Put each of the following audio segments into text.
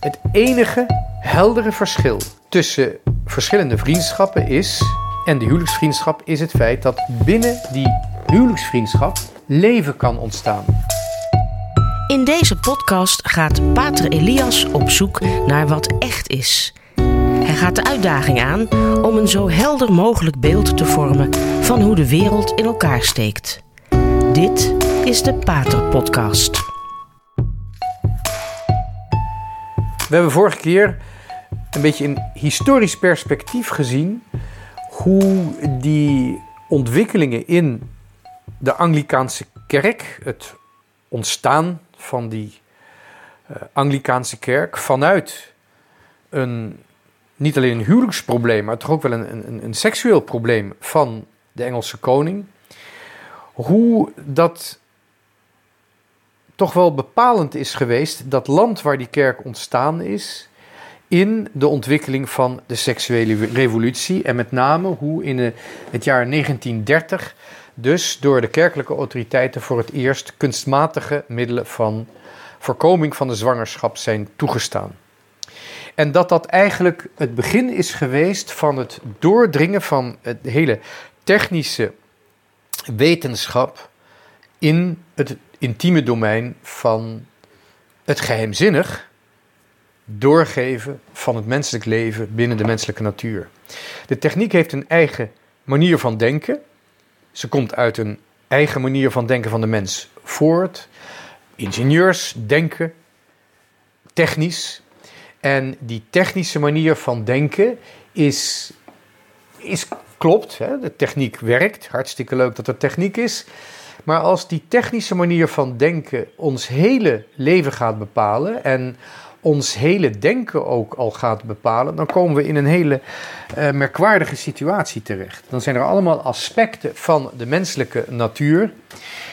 Het enige heldere verschil tussen verschillende vriendschappen is, en de huwelijksvriendschap, is het feit dat binnen die huwelijksvriendschap leven kan ontstaan. In deze podcast gaat Pater Elias op zoek naar wat echt is. Hij gaat de uitdaging aan om een zo helder mogelijk beeld te vormen van hoe de wereld in elkaar steekt. Dit is de Pater Podcast. We hebben vorige keer een beetje in historisch perspectief gezien hoe die ontwikkelingen in de Anglikaanse kerk, het ontstaan van die uh, Anglikaanse kerk vanuit een, niet alleen een huwelijksprobleem, maar toch ook wel een, een, een seksueel probleem van de Engelse koning, hoe dat toch wel bepalend is geweest, dat land waar die kerk ontstaan is, in de ontwikkeling van de seksuele revolutie. En met name hoe in het jaar 1930 dus door de kerkelijke autoriteiten voor het eerst kunstmatige middelen van voorkoming van de zwangerschap zijn toegestaan. En dat dat eigenlijk het begin is geweest van het doordringen van het hele technische wetenschap in het intieme domein van het geheimzinnig doorgeven van het menselijk leven binnen de menselijke natuur. De techniek heeft een eigen manier van denken. Ze komt uit een eigen manier van denken van de mens voort. Ingenieurs denken technisch. En die technische manier van denken is, is klopt. Hè? De techniek werkt. Hartstikke leuk dat er techniek is. Maar als die technische manier van denken ons hele leven gaat bepalen en ons hele denken ook al gaat bepalen, dan komen we in een hele uh, merkwaardige situatie terecht. Dan zijn er allemaal aspecten van de menselijke natuur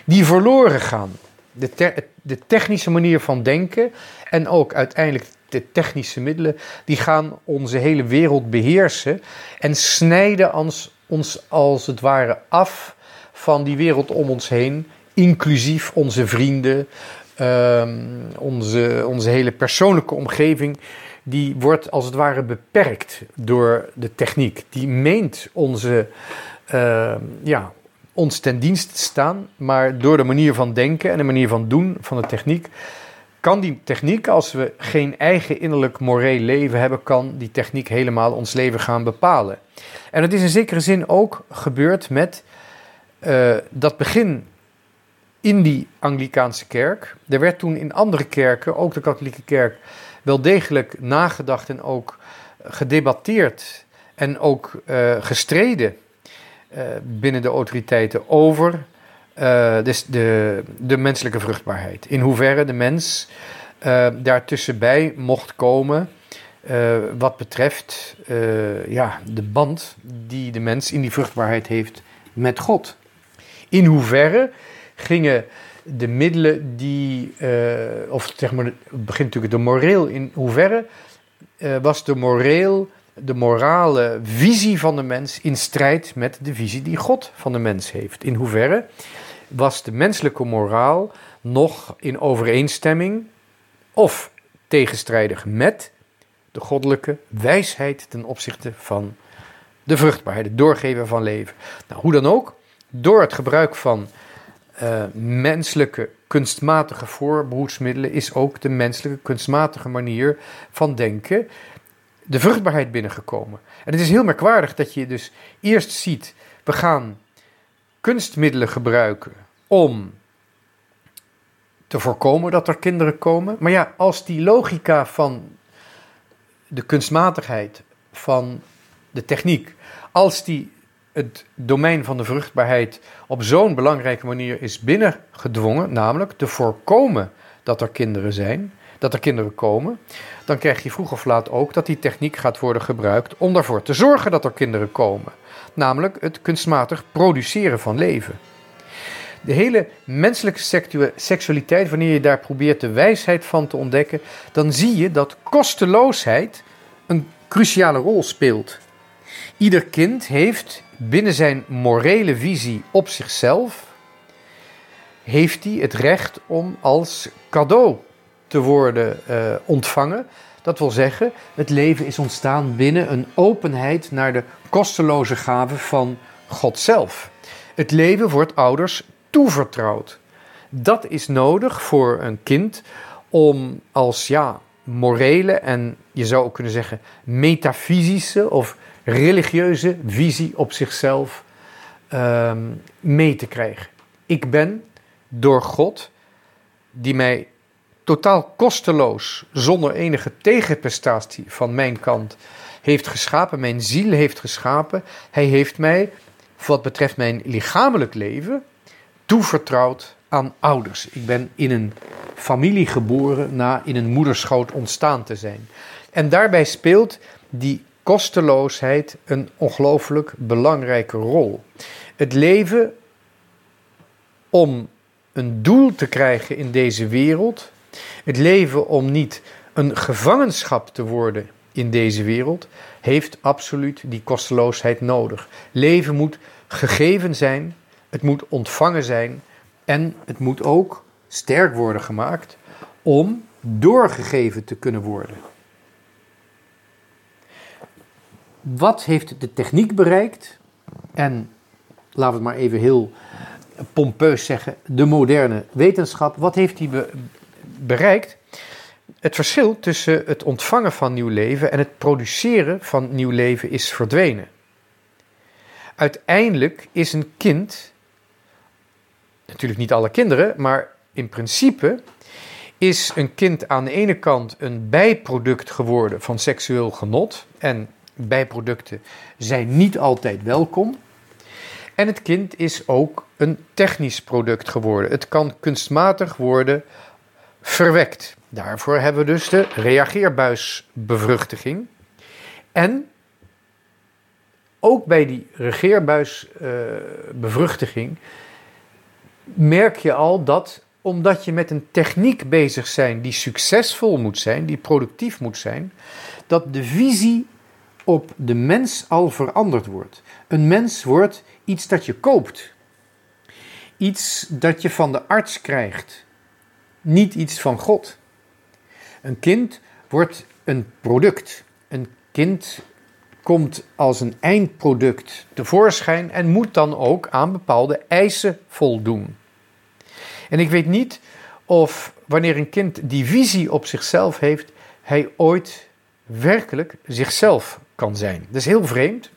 die verloren gaan. De, de technische manier van denken en ook uiteindelijk de technische middelen, die gaan onze hele wereld beheersen en snijden ons als het ware af van die wereld om ons heen, inclusief onze vrienden, um, onze, onze hele persoonlijke omgeving, die wordt als het ware beperkt door de techniek. Die meent onze, uh, ja, ons ten dienste te staan, maar door de manier van denken en de manier van doen van de techniek kan die techniek, als we geen eigen innerlijk moreel leven hebben, kan die techniek helemaal ons leven gaan bepalen. En het is in zekere zin ook gebeurd met uh, dat begin in die Anglikaanse kerk. Er werd toen in andere kerken, ook de katholieke kerk, wel degelijk nagedacht en ook gedebatteerd en ook uh, gestreden uh, binnen de autoriteiten over dus de, de menselijke vruchtbaarheid. In hoeverre de mens daartussenbij mocht komen. wat betreft ja, de band die de mens in die vruchtbaarheid heeft met God. In hoeverre gingen de middelen die, uh, of zeg maar, het begint natuurlijk de moreel, in hoeverre uh, was de moreel, de morale visie van de mens in strijd met de visie die God van de mens heeft? In hoeverre was de menselijke moraal nog in overeenstemming of tegenstrijdig met de goddelijke wijsheid ten opzichte van de vruchtbaarheid, het doorgeven van leven? Nou, hoe dan ook, door het gebruik van uh, menselijke kunstmatige voorbehoedsmiddelen is ook de menselijke kunstmatige manier van denken de vruchtbaarheid binnengekomen. En het is heel merkwaardig dat je dus eerst ziet, we gaan kunstmiddelen gebruiken om te voorkomen dat er kinderen komen. Maar ja, als die logica van de kunstmatigheid, van de techniek, als die het domein van de vruchtbaarheid op zo'n belangrijke manier is binnengedwongen, namelijk te voorkomen dat er kinderen zijn, dat er kinderen komen, dan krijg je vroeg of laat ook dat die techniek gaat worden gebruikt om ervoor te zorgen dat er kinderen komen, namelijk het kunstmatig produceren van leven. De hele menselijke seksualiteit, wanneer je daar probeert de wijsheid van te ontdekken, dan zie je dat kosteloosheid een cruciale rol speelt. Ieder kind heeft binnen zijn morele visie op zichzelf, heeft hij het recht om als cadeau te worden uh, ontvangen. Dat wil zeggen, het leven is ontstaan binnen een openheid naar de kosteloze gave van God zelf. Het leven wordt ouders toevertrouwd. Dat is nodig voor een kind om als ja, morele en je zou ook kunnen zeggen metafysische of religieuze visie op zichzelf um, mee te krijgen. Ik ben door God, die mij totaal kosteloos, zonder enige tegenprestatie van mijn kant, heeft geschapen, mijn ziel heeft geschapen. Hij heeft mij, wat betreft mijn lichamelijk leven, toevertrouwd aan ouders. Ik ben in een familie geboren na in een moederschoot ontstaan te zijn. En daarbij speelt die kosteloosheid een ongelooflijk belangrijke rol. Het leven om een doel te krijgen in deze wereld, het leven om niet een gevangenschap te worden in deze wereld, heeft absoluut die kosteloosheid nodig. Leven moet gegeven zijn, het moet ontvangen zijn en het moet ook sterk worden gemaakt om doorgegeven te kunnen worden. Wat heeft de techniek bereikt? En laten we het maar even heel pompeus zeggen, de moderne wetenschap, wat heeft die bereikt? Het verschil tussen het ontvangen van nieuw leven en het produceren van nieuw leven is verdwenen. Uiteindelijk is een kind, natuurlijk niet alle kinderen, maar in principe is een kind aan de ene kant een bijproduct geworden van seksueel genot. En bijproducten zijn niet altijd welkom. En het kind is ook een technisch product geworden. Het kan kunstmatig worden verwekt. Daarvoor hebben we dus de reageerbuisbevruchtiging. En ook bij die reageerbuisbevruchtiging merk je al dat omdat je met een techniek bezig bent die succesvol moet zijn, die productief moet zijn, dat de visie op de mens al veranderd wordt. Een mens wordt iets dat je koopt. Iets dat je van de arts krijgt. Niet iets van God. Een kind wordt een product. Een kind komt als een eindproduct tevoorschijn en moet dan ook aan bepaalde eisen voldoen. En ik weet niet of wanneer een kind die visie op zichzelf heeft, hij ooit werkelijk zichzelf kan zijn. Dat is heel vreemd.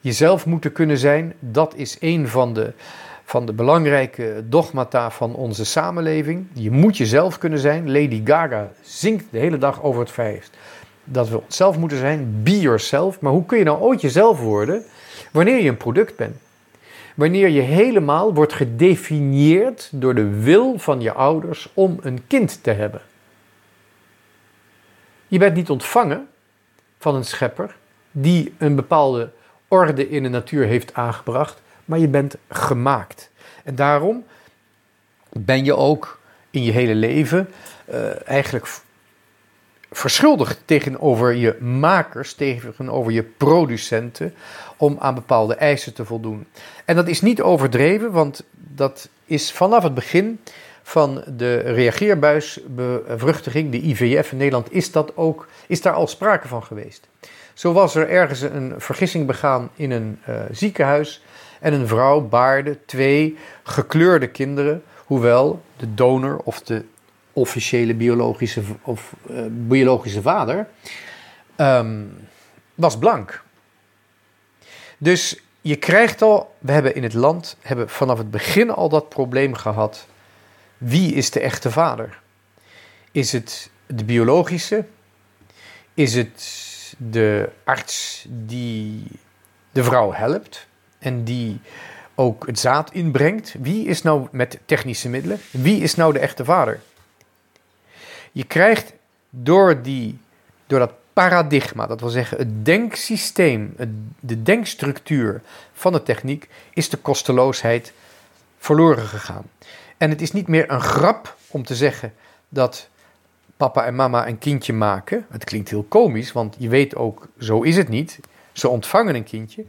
Jezelf moeten kunnen zijn, dat is een van de, van de belangrijke dogmata van onze samenleving. Je moet jezelf kunnen zijn. Lady Gaga zingt de hele dag over het feit dat we onszelf moeten zijn. Be yourself. Maar hoe kun je nou ooit jezelf worden wanneer je een product bent? Wanneer je helemaal wordt gedefinieerd door de wil van je ouders om een kind te hebben. Je bent niet ontvangen van een schepper die een bepaalde orde in de natuur heeft aangebracht, maar je bent gemaakt. En daarom ben je ook in je hele leven uh, eigenlijk verschuldigd tegenover je makers, tegenover je producenten, om aan bepaalde eisen te voldoen. En dat is niet overdreven, want dat is vanaf het begin van de reageerbuisbevruchtiging, de IVF in Nederland, is, dat ook, is daar al sprake van geweest. Zo was er ergens een vergissing begaan in een uh, ziekenhuis en een vrouw baarde twee gekleurde kinderen, hoewel de donor of de officiële biologische, of, uh, biologische vader um, was blank. Dus je krijgt al, we hebben in het land hebben vanaf het begin al dat probleem gehad. Wie is de echte vader? Is het de biologische? Is het de arts die de vrouw helpt en die ook het zaad inbrengt? Wie is nou met technische middelen? Wie is nou de echte vader? Je krijgt door, die, door dat paradigma, dat wil zeggen het denksysteem, de denkstructuur van de techniek, is de kosteloosheid verloren gegaan. En het is niet meer een grap om te zeggen dat papa en mama een kindje maken. Het klinkt heel komisch, want je weet ook, zo is het niet. Ze ontvangen een kindje.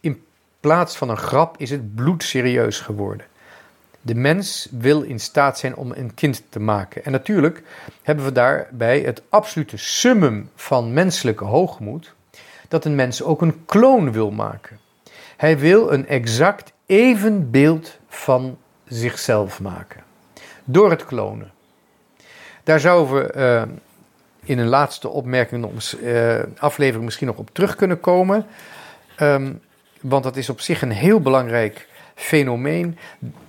In plaats van een grap is het bloedserieus geworden. De mens wil in staat zijn om een kind te maken. En natuurlijk hebben we daarbij het absolute summum van menselijke hoogmoed, dat een mens ook een kloon wil maken. Hij wil een exact evenbeeld van zichzelf maken. Door het klonen. Daar zouden we uh, in een laatste opmerking, uh, aflevering misschien nog op terug kunnen komen. Um, want dat is op zich een heel belangrijk fenomeen.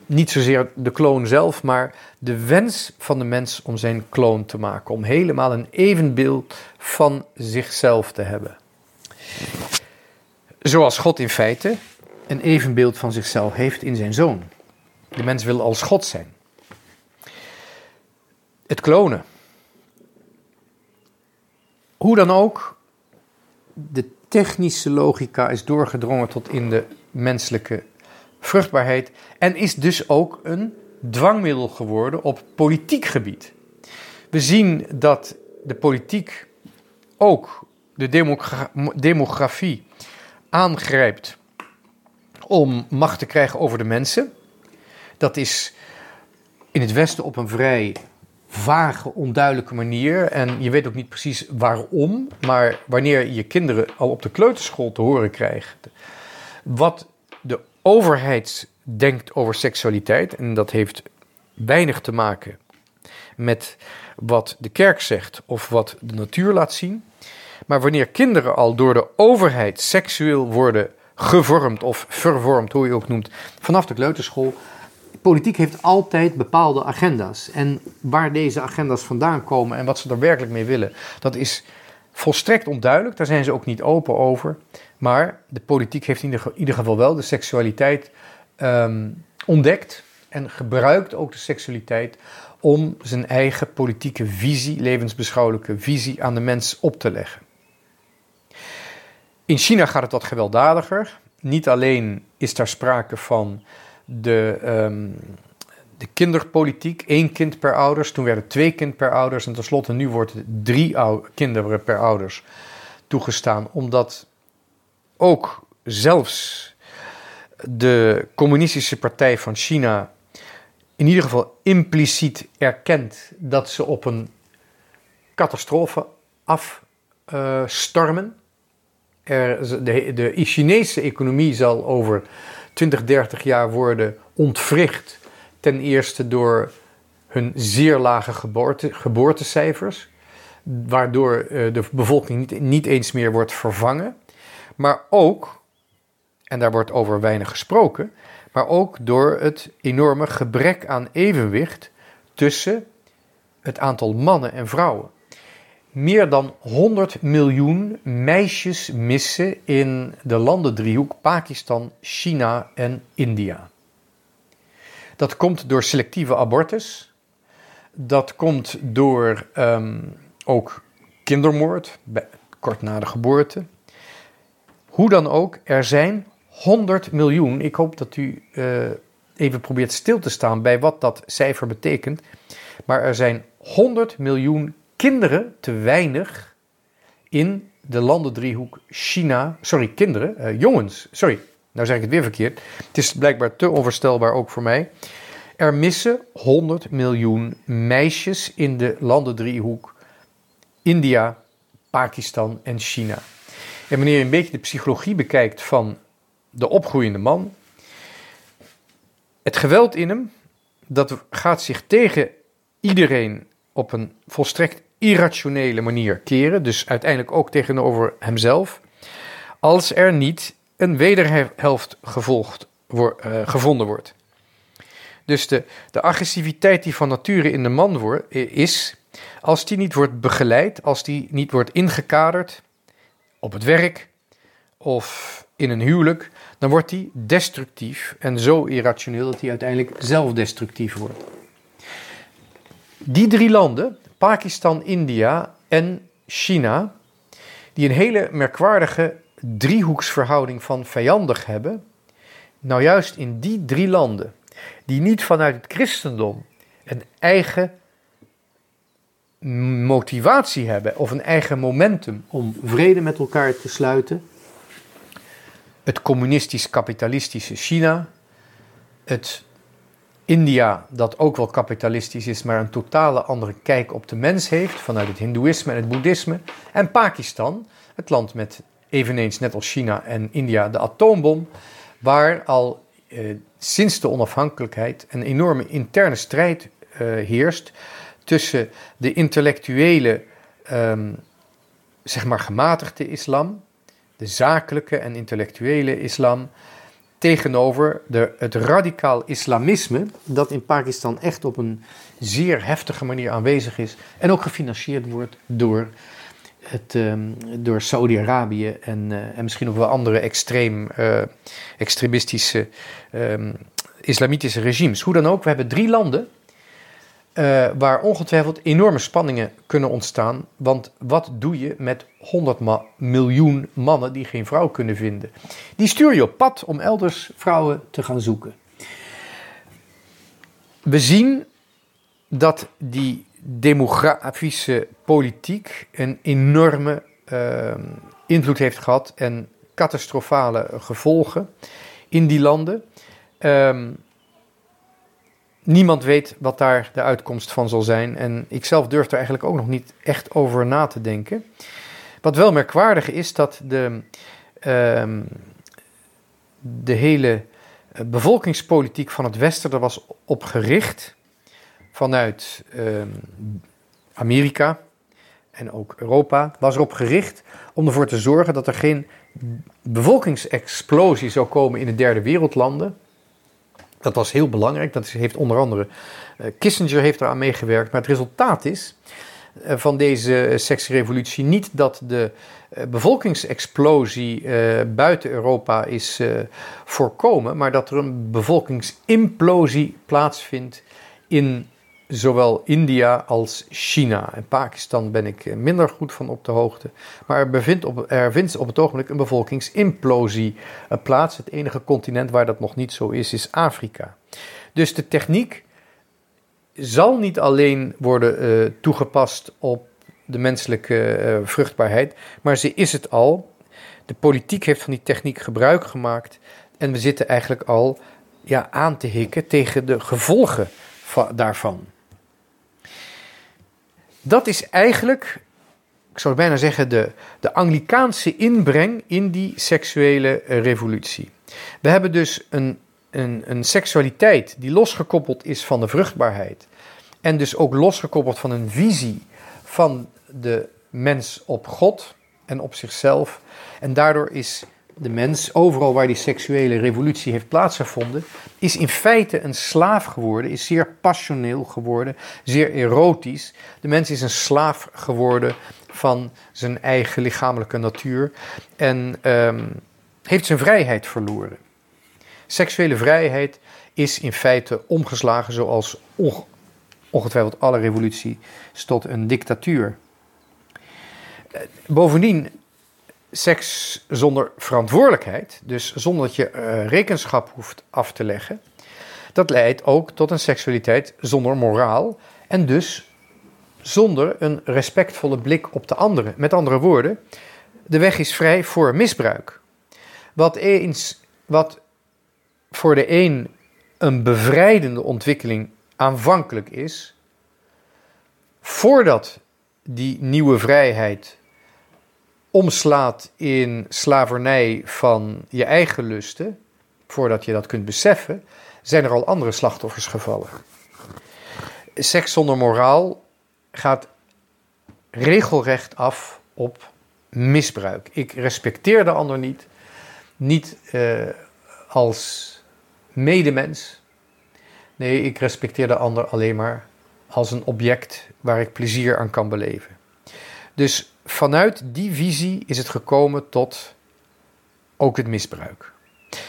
Niet zozeer de kloon zelf, maar de wens van de mens om zijn kloon te maken. Om helemaal een evenbeeld van zichzelf te hebben. Zoals God in feite een evenbeeld van zichzelf heeft in zijn zoon. De mens wil als God zijn. Het klonen. Hoe dan ook, de technische logica is doorgedrongen tot in de menselijke vruchtbaarheid en is dus ook een dwangmiddel geworden op politiek gebied. We zien dat de politiek ook de demografie aangrijpt om macht te krijgen over de mensen. Dat is in het Westen op een vrij vage, onduidelijke manier. En je weet ook niet precies waarom. Maar wanneer je kinderen al op de kleuterschool te horen krijgt. wat de overheid denkt over seksualiteit. En dat heeft weinig te maken met wat de kerk zegt of wat de natuur laat zien. Maar wanneer kinderen al door de overheid seksueel worden gevormd of vervormd, hoe je ook noemt, vanaf de kleuterschool. Politiek heeft altijd bepaalde agenda's. En waar deze agenda's vandaan komen en wat ze er werkelijk mee willen, dat is volstrekt onduidelijk. Daar zijn ze ook niet open over. Maar de politiek heeft in ieder geval wel de seksualiteit ehm, ontdekt en gebruikt ook de seksualiteit om zijn eigen politieke visie, levensbeschouwelijke visie aan de mens op te leggen. In China gaat het wat gewelddadiger. Niet alleen is daar sprake van de, um, de kinderpolitiek, één kind per ouders. Toen werden twee kind per ouders en tenslotte nu wordt drie kinderen per ouders toegestaan. Omdat ook zelfs de Communistische Partij van China in ieder geval impliciet erkent dat ze op een catastrofe afstormen. Er, de, de Chinese economie zal over 20, 30 jaar worden ontwricht. Ten eerste door hun zeer lage geboorte, geboortecijfers, waardoor uh, de bevolking niet eens meer wordt vervangen. Maar ook, en daar wordt over weinig gesproken, maar ook door het enorme gebrek aan evenwicht tussen het aantal mannen en vrouwen meer dan 100 miljoen meisjes missen in de landendriehoek Pakistan, China en India. Dat komt door selectieve abortus. Dat komt door ehm, ook kindermoord, kort na de geboorte. Hoe dan ook, er zijn 100 miljoen. Ik hoop dat u uh, even probeert stil te staan bij wat dat cijfer betekent. Maar er zijn 100 miljoen kinderen te weinig in de landendriehoek China. Sorry, kinderen, uh, jongens. Sorry, nou zeg ik het weer verkeerd. Het is blijkbaar te onvoorstelbaar ook voor mij. Er missen 100 miljoen meisjes in de landendriehoek India, Pakistan en China. En wanneer je een beetje de psychologie bekijkt van de opgroeiende man, het geweld in hem, dat gaat zich tegen iedereen op een volstrekt irrationele manier keren, dus uiteindelijk ook tegenover hemzelf, als er niet een wederhelft gevolgd, uh, gevonden wordt. Dus de, de agressiviteit die van nature in de man wordt, is, als die niet wordt begeleid, als die niet wordt ingekaderd op het werk of in een huwelijk, dan wordt die destructief en zo irrationeel dat hij uiteindelijk zelfdestructief wordt. Die drie landen, Pakistan, India en China, die een hele merkwaardige driehoeksverhouding van vijandig hebben. Nou, juist in die drie landen, die niet vanuit het christendom een eigen motivatie hebben of een eigen momentum om vrede met elkaar te sluiten. Het communistisch-kapitalistische China, het India, dat ook wel kapitalistisch is, maar een totale andere kijk op de mens heeft vanuit het Hindoeïsme en het Boeddhisme. En Pakistan, het land met eveneens net als China en India de atoombom, waar al eh, sinds de onafhankelijkheid een enorme interne strijd eh, heerst tussen de intellectuele, ehm, zeg maar gematigde islam, de zakelijke en intellectuele islam, tegenover de, het radicaal islamisme, dat in Pakistan echt op een zeer heftige manier aanwezig is en ook gefinancierd wordt door, het, ehm, door Saudi-Arabië en, eh, en misschien ook wel andere extreem, uh, extremistische um, islamitische regimes. Hoe dan ook, we hebben drie landen uh, waar ongetwijfeld enorme spanningen kunnen ontstaan. Want wat doe je met 100 miljoen mannen die geen vrouw kunnen vinden? Die stuur je op pad om elders vrouwen te gaan zoeken. We zien dat die demografische politiek een enorme uh, invloed heeft gehad en catastrofale gevolgen in die landen. Um, niemand weet wat daar de uitkomst van zal zijn. En ik zelf durf er eigenlijk ook nog niet echt over na te denken. Wat wel merkwaardig is dat de, uh, de hele bevolkingspolitiek van het Westen er was op gericht vanuit uh, Amerika en ook Europa was erop gericht om ervoor te zorgen dat er geen bevolkingsexplosie zou komen in de derde wereldlanden dat was heel belangrijk. Dat heeft onder andere uh, Kissinger heeft eraan meegewerkt. Maar het resultaat is uh, van deze seksrevolutie niet dat de bevolkingsexplosie buiten Europa is voorkomen, maar dat er een bevolkingsimplosie plaatsvindt in zowel India als China. En Pakistan ben ik minder goed van op de hoogte. Maar er, bevindt op, er vindt op het ogenblik een bevolkingsimplosie eh, plaats. Het enige continent waar dat nog niet zo is, is Afrika. Dus de techniek zal niet alleen worden uh, toegepast op de menselijke vruchtbaarheid, maar ze is het al. De politiek heeft van die techniek gebruik gemaakt en we zitten eigenlijk al ja, aan te hikken tegen de gevolgen daarvan. Dat is eigenlijk, ik zou bijna zeggen, de, de inbreng in die seksuele revolutie. We hebben dus een, een, een seksualiteit die losgekoppeld is van de vruchtbaarheid. En dus ook losgekoppeld van een visie van de mens op God en op zichzelf. En daardoor is de mens, overal waar die seksuele revolutie heeft plaatsgevonden, is in feite een slaaf geworden, is zeer passioneel geworden, zeer erotisch. De mens is een slaaf geworden van zijn eigen lichamelijke natuur en um, heeft zijn vrijheid verloren. Seksuele vrijheid is in feite omgeslagen zoals ongetwijfeld alle revolutie tot een dictatuur. Eh, bovendien seks zonder verantwoordelijkheid, dus zonder dat je uh, rekenschap hoeft af te leggen, dat leidt ook tot een seksualiteit zonder moraal en dus zonder een respectvolle blik op de andere. Met andere woorden, de weg is vrij voor misbruik. Wat, eens, wat voor de een een bevrijdende ontwikkeling aanvankelijk is, voordat die nieuwe vrijheid omslaat in slavernij van je eigen lusten, voordat je dat kunt beseffen, zijn er al andere slachtoffers gevallen. Seks zonder moraal gaat regelrecht af op misbruik. Ik respecteer de ander niet, niet uh, als medemens. Nee, ik respecteer de ander alleen maar als een object waar ik plezier aan kan beleven. Dus vanuit die visie is het gekomen tot ook het misbruik.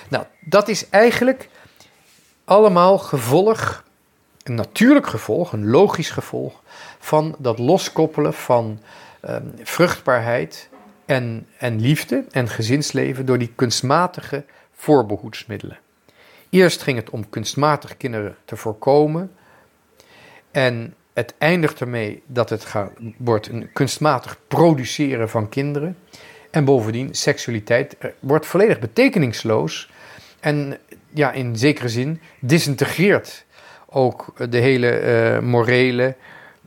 Nou, dat is eigenlijk allemaal gevolg, een natuurlijk gevolg, een logisch gevolg van dat loskoppelen van um, vruchtbaarheid en, en liefde en gezinsleven door die kunstmatige voorbehoedsmiddelen. Eerst ging het om kunstmatig kinderen te voorkomen en het eindigt ermee dat het gaat, wordt een kunstmatig produceren van kinderen. En bovendien, seksualiteit wordt volledig betekenisloos en ja, in zekere zin disintegreert ook de hele uh, morele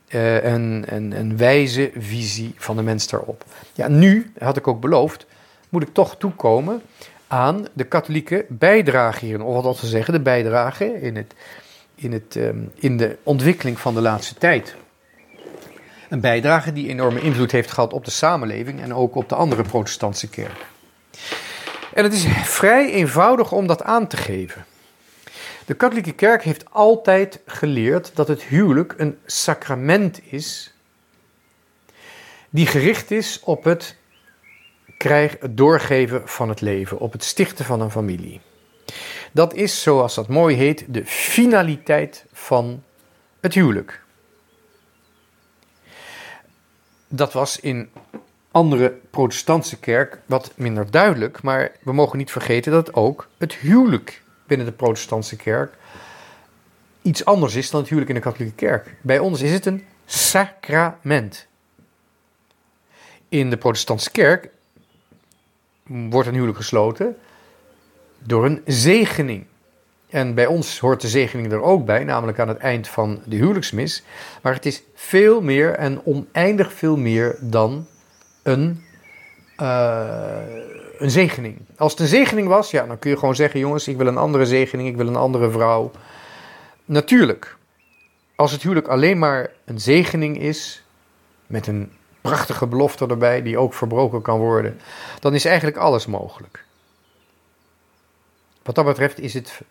uh, en, en, en wijze visie van de mens daarop. Ja, nu, had ik ook beloofd, moet ik toch toekomen aan de katholieke bijdrage hierin. Of wat te zeggen, de bijdrage in, het, in, het, um, in de ontwikkeling van de laatste tijd. Een bijdrage die enorme invloed heeft gehad op de samenleving en ook op de andere protestantse kerk. En het is vrij eenvoudig om dat aan te geven. De katholieke kerk heeft altijd geleerd dat het huwelijk een sacrament is die gericht is op het, krijg, het doorgeven van het leven, op het stichten van een familie. Dat is, zoals dat mooi heet, de finaliteit van het huwelijk. Dat was in andere protestantse kerk wat minder duidelijk, maar we mogen niet vergeten dat ook het huwelijk binnen de protestantse kerk iets anders is dan het huwelijk in de katholieke kerk. Bij ons is het een sacrament. In de protestantse kerk wordt een huwelijk gesloten door een zegening. En bij ons hoort de zegening er ook bij, namelijk aan het eind van de huwelijksmis. Maar het is veel meer en oneindig veel meer dan een, uh, een zegening. Als het een zegening was, ja, dan kun je gewoon zeggen: jongens, ik wil een andere zegening, ik wil een andere vrouw. Natuurlijk, als het huwelijk alleen maar een zegening is, met een prachtige belofte erbij, die ook verbroken kan worden, dan is eigenlijk alles mogelijk. Wat dat betreft is het,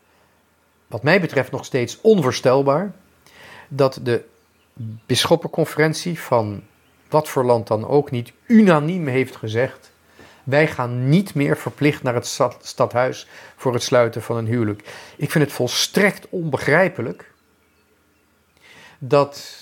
wat mij betreft, nog steeds onvoorstelbaar dat de bisschoppenconferentie van wat voor land dan ook niet unaniem heeft gezegd: wij gaan niet meer verplicht naar het stadhuis voor het sluiten van een huwelijk. Ik vind het volstrekt onbegrijpelijk dat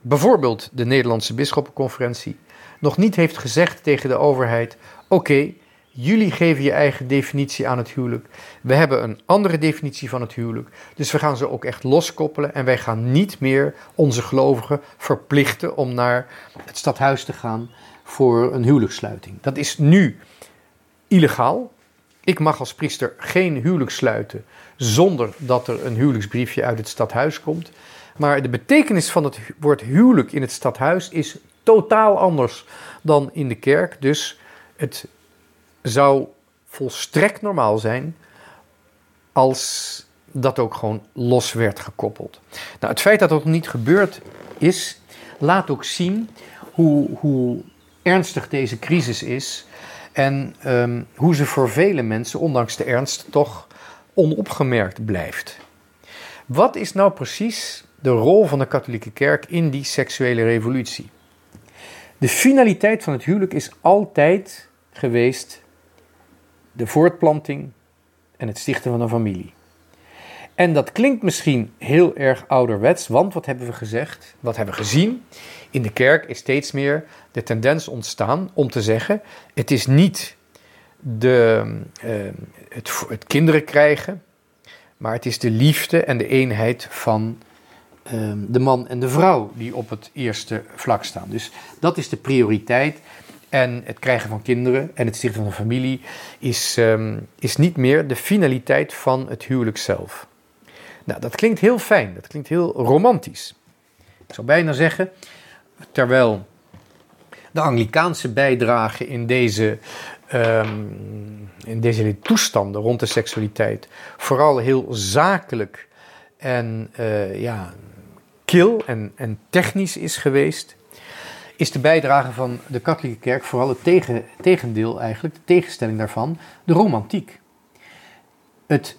bijvoorbeeld de Nederlandse Bisschoppenconferentie nog niet heeft gezegd tegen de overheid: oké, jullie geven je eigen definitie aan het huwelijk. We hebben een andere definitie van het huwelijk. Dus we gaan ze ook echt loskoppelen en wij gaan niet meer onze gelovigen verplichten om naar het stadhuis te gaan voor een huwelijkssluiting. Dat is nu illegaal. Ik mag als priester geen huwelijk sluiten zonder dat er een huwelijksbriefje uit het stadhuis komt. Maar de betekenis van het woord huwelijk in het stadhuis is totaal anders dan in de kerk. Dus het zou volstrekt normaal zijn als dat ook gewoon los werd gekoppeld. Nou, het feit dat dat niet gebeurd is, laat ook zien hoe, hoe ernstig deze crisis is en um, hoe ze voor vele mensen, ondanks de ernst, toch onopgemerkt blijft. Wat is nou precies de rol van de katholieke kerk in die seksuele revolutie? De finaliteit van het huwelijk is altijd geweest de voortplanting en het stichten van een familie. En dat klinkt misschien heel erg ouderwets, want wat hebben we gezegd? Wat hebben we gezien? In de kerk is steeds meer de tendens ontstaan om te zeggen: het is niet de, uh, het, het, kinderen krijgen, maar het is de liefde en de eenheid van uh, de man en de vrouw die op het eerste vlak staan. Dus dat is de prioriteit. En het krijgen van kinderen en het stichten van een familie is, um, is niet meer de finaliteit van het huwelijk zelf. Nou, dat klinkt heel fijn, dat klinkt heel romantisch. Ik zou bijna zeggen, terwijl de Anglikaanse bijdrage in deze, um, in deze toestanden rond de seksualiteit vooral heel zakelijk en uh, ja, kil en, en technisch is geweest, is de bijdrage van de katholieke kerk vooral het tegen, tegendeel eigenlijk, de tegenstelling daarvan, de romantiek. Het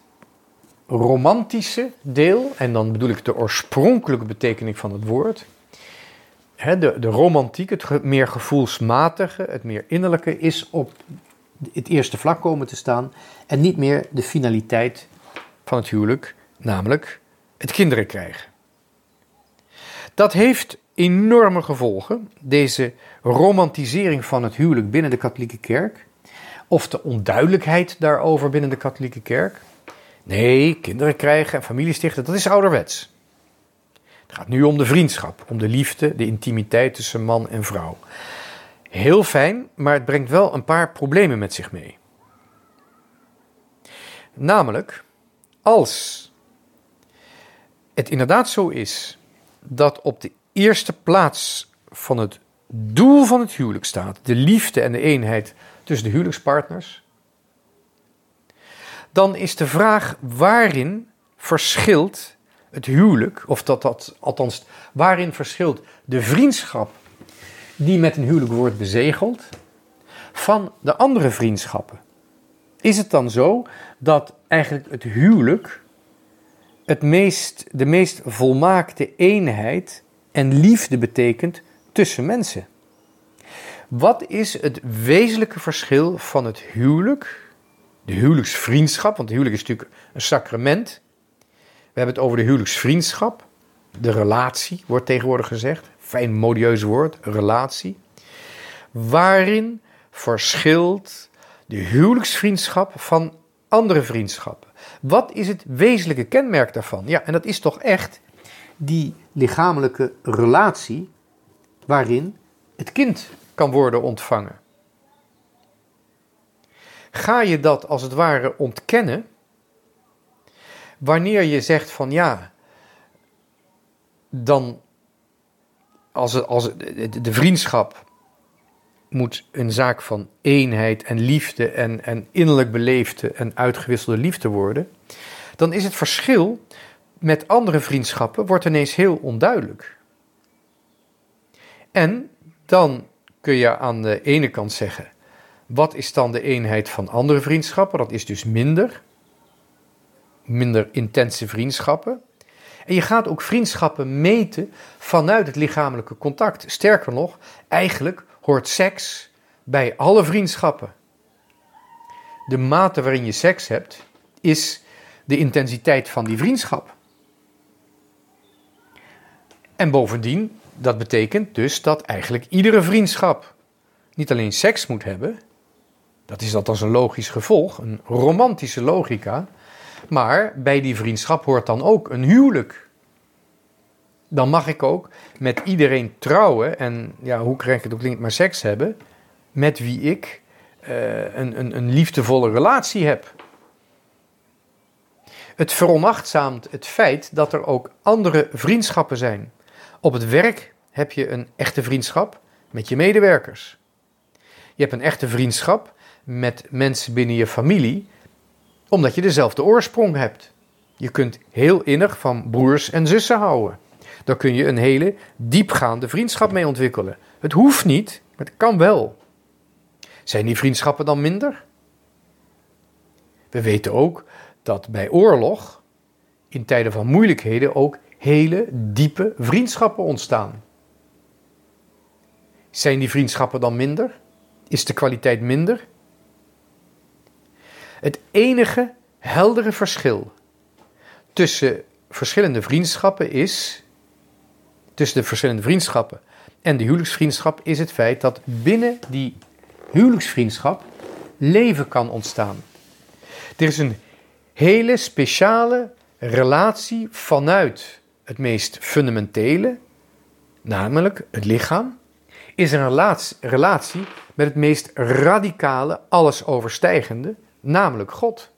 romantische deel, en dan bedoel ik de oorspronkelijke betekenis van het woord, de, de romantiek, het meer gevoelsmatige, het meer innerlijke, is op het eerste vlak komen te staan en niet meer de finaliteit van het huwelijk, namelijk het kinderen krijgen. Dat heeft enorme gevolgen, deze romantisering van het huwelijk binnen de katholieke kerk, of de onduidelijkheid daarover binnen de katholieke kerk. Nee, kinderen krijgen en familie stichten, dat is ouderwets. Het gaat nu om de vriendschap, om de liefde, de intimiteit tussen man en vrouw. Heel fijn, maar het brengt wel een paar problemen met zich mee. Namelijk, als het inderdaad zo is dat op de eerste plaats van het doel van het huwelijk staat de liefde en de eenheid tussen de huwelijkspartners, dan is de vraag waarin verschilt het huwelijk, of dat, dat althans, waarin verschilt de vriendschap die met een huwelijk wordt bezegeld van de andere vriendschappen? Is het dan zo dat eigenlijk het huwelijk het meest, de meest volmaakte eenheid en liefde betekent tussen mensen? Wat is het wezenlijke verschil van het huwelijk, de huwelijksvriendschap, want het huwelijk is natuurlijk een sacrament. We hebben het over de huwelijksvriendschap, de relatie wordt tegenwoordig gezegd, fijn modieus woord, relatie. Waarin verschilt de huwelijksvriendschap van andere vriendschappen? Wat is het wezenlijke kenmerk daarvan? Ja, en dat is toch echt die lichamelijke relatie waarin het kind kan worden ontvangen. Ga je dat als het ware ontkennen wanneer je zegt van ja, dan als, als de vriendschap moet een zaak van eenheid en liefde en, en innerlijk beleefde en uitgewisselde liefde worden, dan is het verschil met andere vriendschappen wordt ineens heel onduidelijk. En dan kun je aan de ene kant zeggen: wat is dan de eenheid van andere vriendschappen? Dat is dus minder, minder intense vriendschappen. En je gaat ook vriendschappen meten vanuit het lichamelijke contact. Sterker nog, eigenlijk hoort seks bij alle vriendschappen. De mate waarin je seks hebt, is de intensiteit van die vriendschap. En bovendien, dat betekent dus dat eigenlijk iedere vriendschap niet alleen seks moet hebben, dat is dat een logisch gevolg, een romantische logica, maar bij die vriendschap hoort dan ook een huwelijk. Dan mag ik ook met iedereen trouwen en, ja, hoe krijg het ook klinkt, maar seks hebben, met wie ik uh, een, een, een liefdevolle relatie heb. Het veronachtzaamt het feit dat er ook andere vriendschappen zijn. Op het werk heb je een echte vriendschap met je medewerkers. Je hebt een echte vriendschap met mensen binnen je familie, omdat je dezelfde oorsprong hebt. Je kunt heel innig van broers en zussen houden. Daar kun je een hele diepgaande vriendschap mee ontwikkelen. Het hoeft niet, maar het kan wel. Zijn die vriendschappen dan minder? We weten ook dat bij oorlog, in tijden van moeilijkheden, ook hele diepe vriendschappen ontstaan. Zijn die vriendschappen dan minder? Is de kwaliteit minder? Het enige heldere verschil tussen verschillende vriendschappen is, tussen de verschillende vriendschappen en de huwelijksvriendschap, is het feit dat binnen die huwelijksvriendschap leven kan ontstaan. Er is een hele speciale relatie vanuit het meest fundamentele, namelijk het lichaam, is een relatie met het meest radicale, alles overstijgende, namelijk God.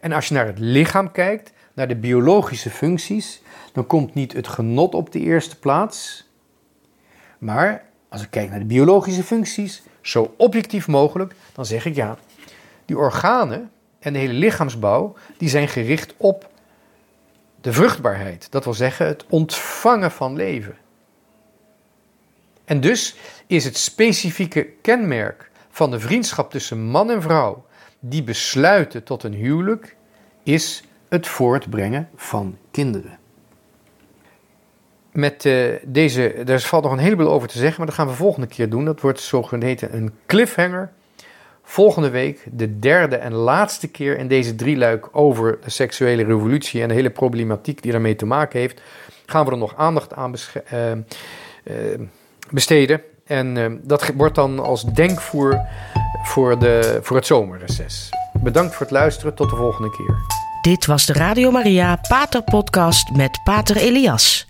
En als je naar het lichaam kijkt, naar de biologische functies, dan komt niet het genot op de eerste plaats. Maar als ik kijk naar de biologische functies, zo objectief mogelijk, dan zeg ik ja, die organen en de hele lichaamsbouw, die zijn gericht op de vruchtbaarheid. Dat wil zeggen het ontvangen van leven. En dus is het specifieke kenmerk van de vriendschap tussen man en vrouw die besluiten tot een huwelijk, is het voortbrengen van kinderen. Met uh, deze, er valt nog een heleboel over te zeggen, maar dat gaan we volgende keer doen. Dat wordt zogeheten een cliffhanger. Volgende week de derde en laatste keer in deze drieluik over de seksuele revolutie en de hele problematiek die daarmee te maken heeft, gaan we er nog aandacht aan uh, uh, besteden. En dat wordt dan als denkvoer voor, de, voor het zomerreces. Bedankt voor het luisteren. Tot de volgende keer. Dit was de Radio Maria Pater Podcast met Pater Elias.